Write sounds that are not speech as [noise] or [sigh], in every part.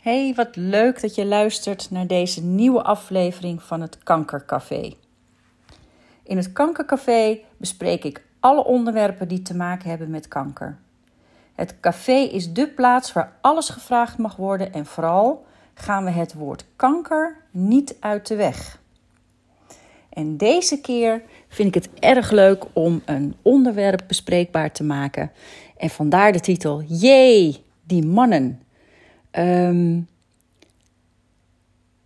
Hey, wat leuk dat je luistert naar deze nieuwe aflevering van het Kankercafé. In het Kankercafé bespreek ik alle onderwerpen die te maken hebben met kanker. Het café is dé plaats waar alles gevraagd mag worden en vooral gaan we het woord kanker niet uit de weg. En deze keer vind ik het erg leuk om een onderwerp bespreekbaar te maken. En vandaar de titel: Jee, die mannen. Um,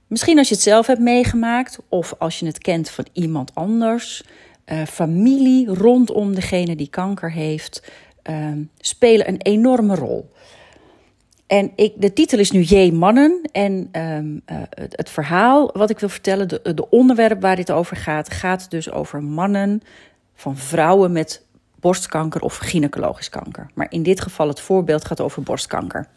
misschien als je het zelf hebt meegemaakt of als je het kent van iemand anders. Uh, familie rondom degene die kanker heeft um, spelen een enorme rol. En ik, de titel is nu J Mannen. En um, uh, het, verhaal wat ik wil vertellen, de, de onderwerp waar dit over gaat, gaat dus over mannen van vrouwen met borstkanker of gynaecologisch kanker. Maar in dit geval het voorbeeld gaat over borstkanker.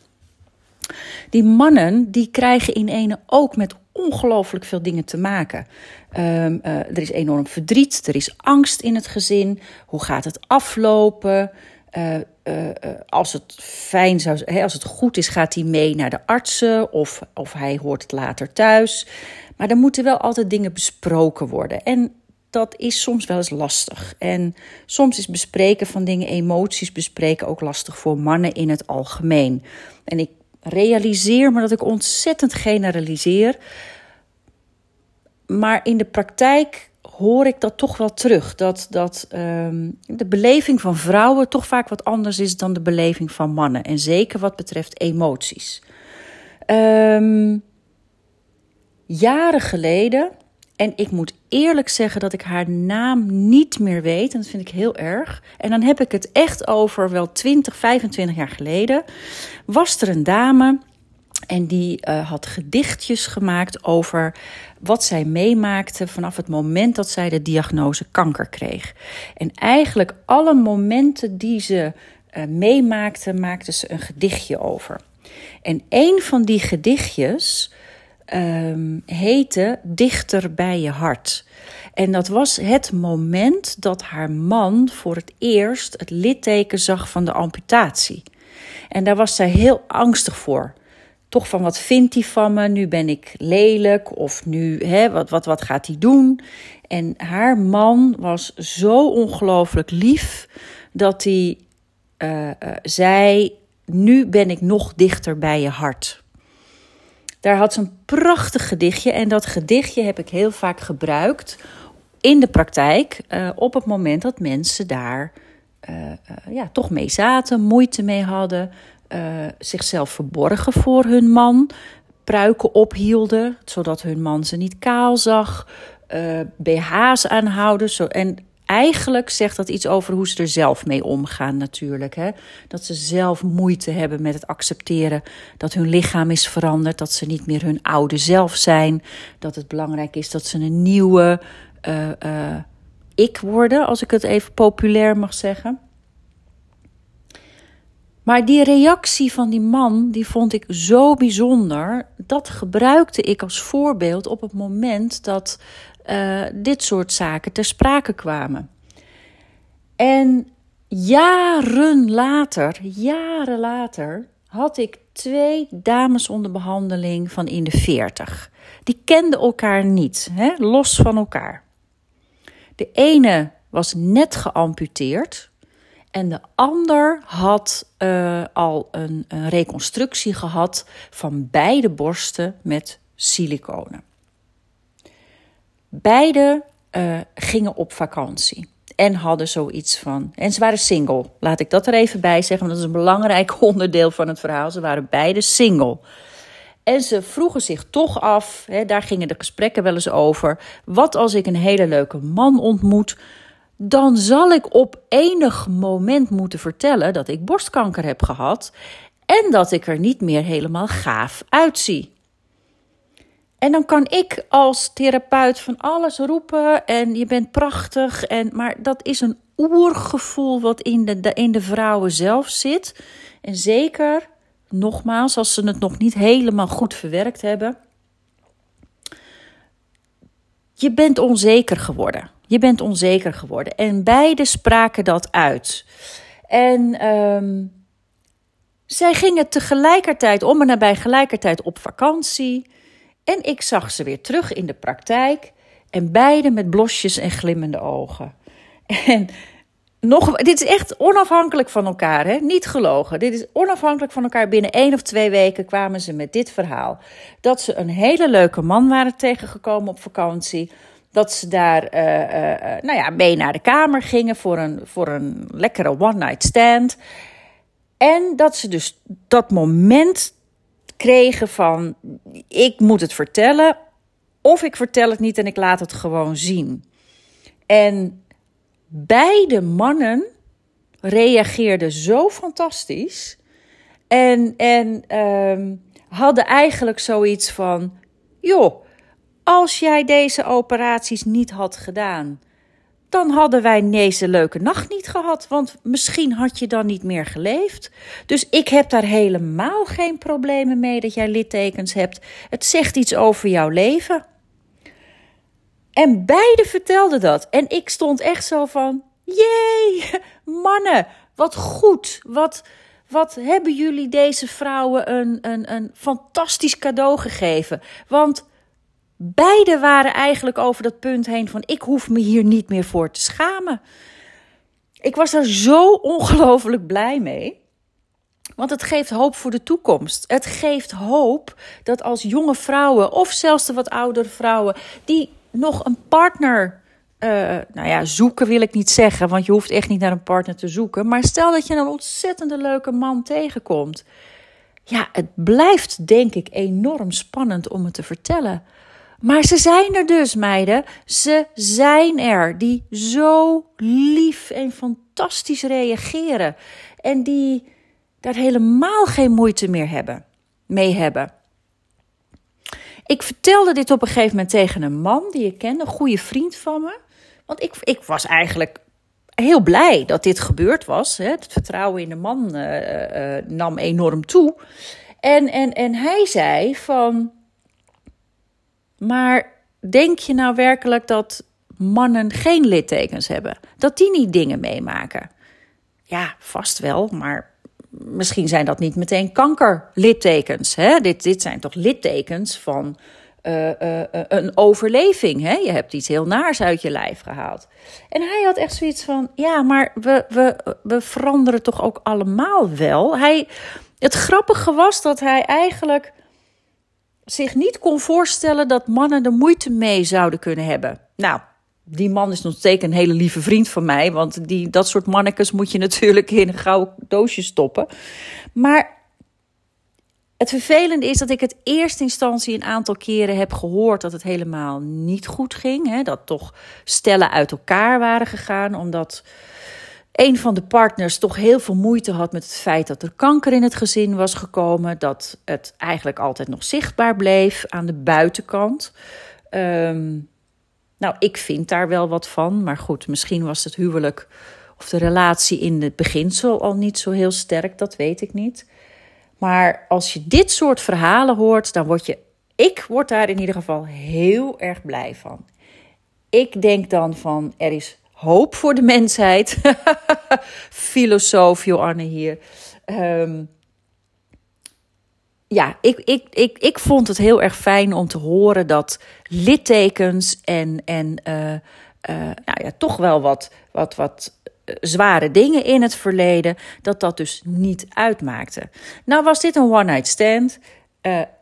Die mannen die krijgen in ene ook met ongelooflijk veel dingen te maken. Um, uh, er is enorm verdriet, er is angst in het gezin. Hoe gaat het aflopen? Uh, uh, als het fijn zou zijn, als het goed is, gaat hij mee naar de artsen of, of hij hoort het later thuis. Maar er moeten wel altijd dingen besproken worden. En dat is soms wel eens lastig. En soms is bespreken van dingen, emoties bespreken ook lastig voor mannen in het algemeen. En ik realiseer me dat ik ontzettend generaliseer. Maar in de praktijk hoor ik dat toch wel terug. Dat, dat um, de beleving van vrouwen toch vaak wat anders is dan de beleving van mannen. En zeker wat betreft emoties. Um, jaren geleden, en ik moet eerlijk zeggen dat ik haar naam niet meer weet. En dat vind ik heel erg. En dan heb ik het echt over wel 20, 25 jaar geleden. Was er een dame en die uh, had gedichtjes gemaakt over wat zij meemaakte vanaf het moment dat zij de diagnose kanker kreeg. En eigenlijk alle momenten die ze uh, meemaakte, maakte ze een gedichtje over. En een van die gedichtjes um, Dichter bij je hart. En dat was het moment dat haar man voor het eerst het litteken zag van de amputatie. En daar was zij heel angstig voor. Toch van wat vindt hij van me? Nu ben ik lelijk of nu, hè, wat, wat, wat gaat hij doen? En haar man was zo ongelooflijk lief dat hij uh, uh, zei: Nu ben ik nog dichter bij je hart. Daar had ze een prachtig gedichtje en dat gedichtje heb ik heel vaak gebruikt in de praktijk uh, op het moment dat mensen daar uh, uh, ja, toch mee zaten, moeite mee hadden, zichzelf verborgen voor hun man, pruiken ophielden, zodat hun man ze niet kaal zag, BH's aanhouden. Zo, en eigenlijk zegt dat iets over hoe ze er zelf mee omgaan natuurlijk. Hè? Dat ze zelf moeite hebben met het accepteren dat hun lichaam is veranderd, dat ze niet meer hun oude zelf zijn, dat het belangrijk is dat ze een nieuwe uh, uh, ik worden, als ik het even populair mag zeggen. Maar die reactie van die man, die vond ik zo bijzonder. Dat gebruikte ik als voorbeeld op het moment dat uh, dit soort zaken ter sprake kwamen. En jaren later, jaren later, had ik twee dames onder behandeling van in de veertig. Die kenden elkaar niet, hè, los van elkaar. De ene was net geamputeerd en de ander had uh, al een, een reconstructie gehad van beide borsten met siliconen. Beide uh, gingen op vakantie en hadden zoiets van. En ze waren single. Laat ik dat er even bij zeggen, want dat is een belangrijk [laughs] onderdeel van het verhaal. Ze waren beide single. En ze vroegen zich toch af, hè, daar gingen de gesprekken wel eens over. Wat als ik een hele leuke man ontmoet? Dan zal ik op enig moment moeten vertellen dat ik borstkanker heb gehad. En dat ik er niet meer helemaal gaaf uitzie. En dan kan ik als therapeut van alles roepen en je bent prachtig. En, maar dat is een oergevoel wat in de, in de vrouwen zelf zit. En zeker, nogmaals, als ze het nog niet helemaal goed verwerkt hebben. Je bent onzeker geworden. Je bent onzeker geworden. En beide spraken dat uit. En um, zij gingen tegelijkertijd, om en nabij gelijkertijd op vakantie. En ik zag ze weer terug in de praktijk. En beide met blosjes en glimmende ogen. En nog, dit is echt onafhankelijk van elkaar, hè? niet gelogen. Dit is onafhankelijk van elkaar. Binnen één of twee weken kwamen ze met dit verhaal. Dat ze een hele leuke man waren tegengekomen op vakantie. Dat ze daar uh, uh, nou ja, mee naar de kamer gingen voor een, voor een lekkere one-night stand. En dat ze dus dat moment kregen van: ik moet het vertellen, of ik vertel het niet en ik laat het gewoon zien. En beide mannen reageerden zo fantastisch. En, en um, hadden eigenlijk zoiets van: joh, als jij deze operaties niet had gedaan, dan hadden wij deze leuke nacht niet gehad. Want misschien had je dan niet meer geleefd. Dus ik heb daar helemaal geen problemen mee dat jij littekens hebt. Het zegt iets over jouw leven. En beide vertelden dat. En ik stond echt zo van: jee, mannen, wat goed. Wat, wat hebben jullie deze vrouwen een, een, een fantastisch cadeau gegeven? Want beide waren eigenlijk over dat punt heen van: ik hoef me hier niet meer voor te schamen. Ik was daar zo ongelooflijk blij mee. Want het geeft hoop voor de toekomst. Het geeft hoop dat als jonge vrouwen, of zelfs de wat oudere vrouwen, die nog een partner uh, nou ja, zoeken wil ik niet zeggen, want je hoeft echt niet naar een partner te zoeken. Maar stel dat je een ontzettende leuke man tegenkomt. Ja, het blijft denk ik enorm spannend om het te vertellen. Maar ze zijn er dus, meiden. Ze zijn er. Die zo lief en fantastisch reageren. En die daar helemaal geen moeite meer hebben, mee hebben. Ik vertelde dit op een gegeven moment tegen een man die ik kende, een goede vriend van me. Want ik, ik was eigenlijk heel blij dat dit gebeurd was. Hè. Het vertrouwen in de man uh, uh, nam enorm toe. En, en, en hij zei van. Maar denk je nou werkelijk dat mannen geen littekens hebben? Dat die niet dingen meemaken? Ja, vast wel, maar misschien zijn dat niet meteen kankerlittekens. Hè? Dit, dit zijn toch littekens van uh, uh, een overleving. Hè? Je hebt iets heel naars uit je lijf gehaald. En hij had echt zoiets van: ja, maar we, we, we veranderen toch ook allemaal wel. Hij, het grappige was dat hij eigenlijk zich niet kon voorstellen dat mannen er moeite mee zouden kunnen hebben. Nou, die man is nog steeds een hele lieve vriend van mij. Want die, dat soort mannekes moet je natuurlijk in een gouden doosje stoppen. Maar het vervelende is dat ik het eerste instantie een aantal keren heb gehoord dat het helemaal niet goed ging. Hè? Dat toch stellen uit elkaar waren gegaan omdat een van de partners toch heel veel moeite had met het feit dat er kanker in het gezin was gekomen. Dat het eigenlijk altijd nog zichtbaar bleef aan de buitenkant. Um, nou, ik vind daar wel wat van. Maar goed, misschien was het huwelijk of de relatie in het beginsel al niet zo heel sterk. Dat weet ik niet. Maar als je dit soort verhalen hoort, dan word je. Ik word daar in ieder geval heel erg blij van. Ik denk dan van er is hoop voor de mensheid. [laughs] Filosoof Joanne hier. Um, ja, ik, ik, ik, ik vond het heel erg fijn om te horen dat littekens en, en uh, uh, nou ja, toch wel wat, wat, wat eh, zware dingen in het verleden, dat dat dus niet uitmaakte. Nou was dit een one-night stand.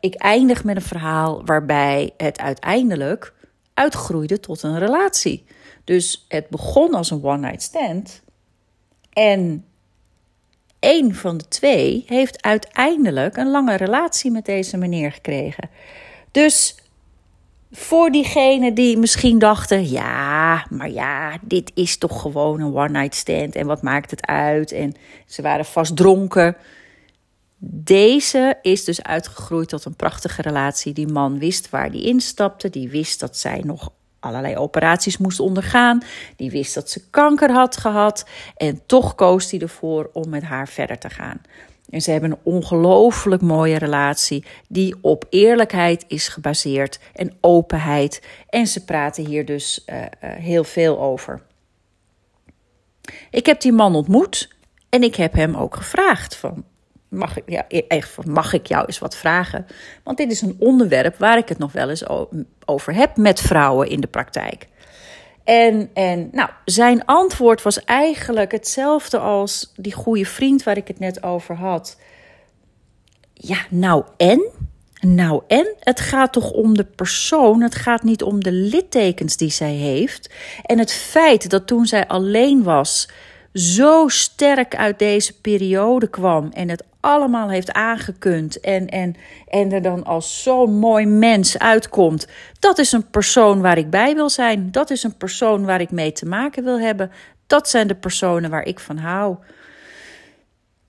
Ik eindig met een verhaal waarbij het uiteindelijk uitgroeide tot een relatie. Dus het begon als een one-night stand. En een van de twee heeft uiteindelijk een lange relatie met deze meneer gekregen. Dus voor diegenen die misschien dachten: ja, maar ja, dit is toch gewoon een one-night stand en wat maakt het uit? En ze waren vast dronken. Deze is dus uitgegroeid tot een prachtige relatie. Die man wist waar die instapte, die wist dat zij nog allerlei operaties moest ondergaan. Die wist dat ze kanker had gehad. En toch koos hij ervoor om met haar verder te gaan. En ze hebben een ongelooflijk mooie relatie die op eerlijkheid is gebaseerd en openheid. En ze praten hier dus uh, uh, heel veel over. Ik heb die man ontmoet en ik heb hem ook gevraagd van, mag ik, ja, echt, mag ik jou eens wat vragen? Want dit is een onderwerp waar ik het nog wel eens over heb met vrouwen in de praktijk. En, en nou, zijn antwoord was eigenlijk hetzelfde als die goede vriend waar ik het net over had. Ja, nou en? Nou en? Het gaat toch om de persoon, het gaat niet om de littekens die zij heeft. En het feit dat toen zij alleen was, zo sterk uit deze periode kwam en het allemaal heeft aangekund en, en, en er dan als zo'n mooi mens uitkomt, dat is een persoon waar ik bij wil zijn. Dat is een persoon waar ik mee te maken wil hebben. Dat zijn de personen waar ik van hou.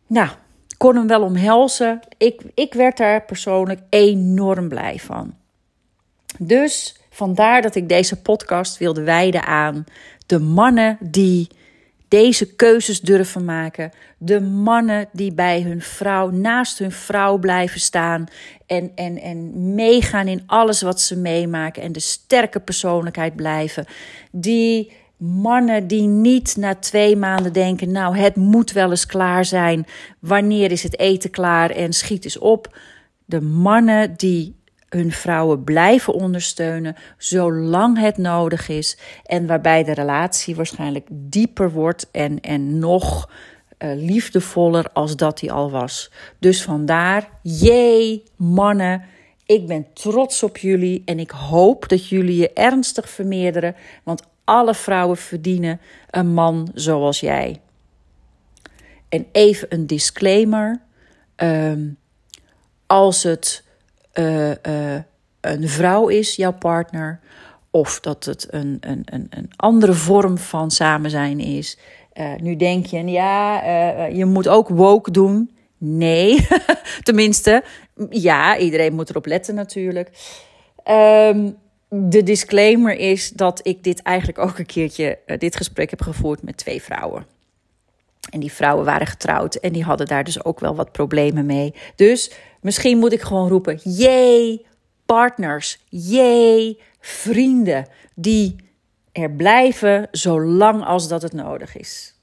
Nou, kon hem wel omhelzen. Ik, ik werd daar persoonlijk enorm blij van. Dus vandaar dat ik deze podcast wilde wijden aan de mannen die deze keuzes durven maken. De mannen die bij hun vrouw, naast hun vrouw blijven staan. En, en, en meegaan in alles wat ze meemaken. En de sterke persoonlijkheid blijven. Die mannen die niet na twee maanden denken: Nou, het moet wel eens klaar zijn. Wanneer is het eten klaar en schiet eens op. De mannen die hun vrouwen blijven ondersteunen zolang het nodig is. En waarbij de relatie waarschijnlijk dieper wordt en, en nog uh, liefdevoller als dat die al was. Dus vandaar, jee, mannen. Ik ben trots op jullie en ik hoop dat jullie je ernstig vermeerderen, want alle vrouwen verdienen een man zoals jij. En even een disclaimer: um, als het uh, een vrouw is, jouw partner, of dat het een, een, een, een andere vorm van samen zijn is. Uh, nu denk je, ja, je moet ook woke doen. Nee, [laughs] tenminste, ja, iedereen moet erop letten natuurlijk. Um, de disclaimer is dat ik dit eigenlijk ook een keertje, dit gesprek heb gevoerd met twee vrouwen. En die vrouwen waren getrouwd en die hadden daar dus ook wel wat problemen mee. Dus misschien moet ik gewoon roepen: jee, partners, jee, vrienden die er blijven zolang als dat het nodig is.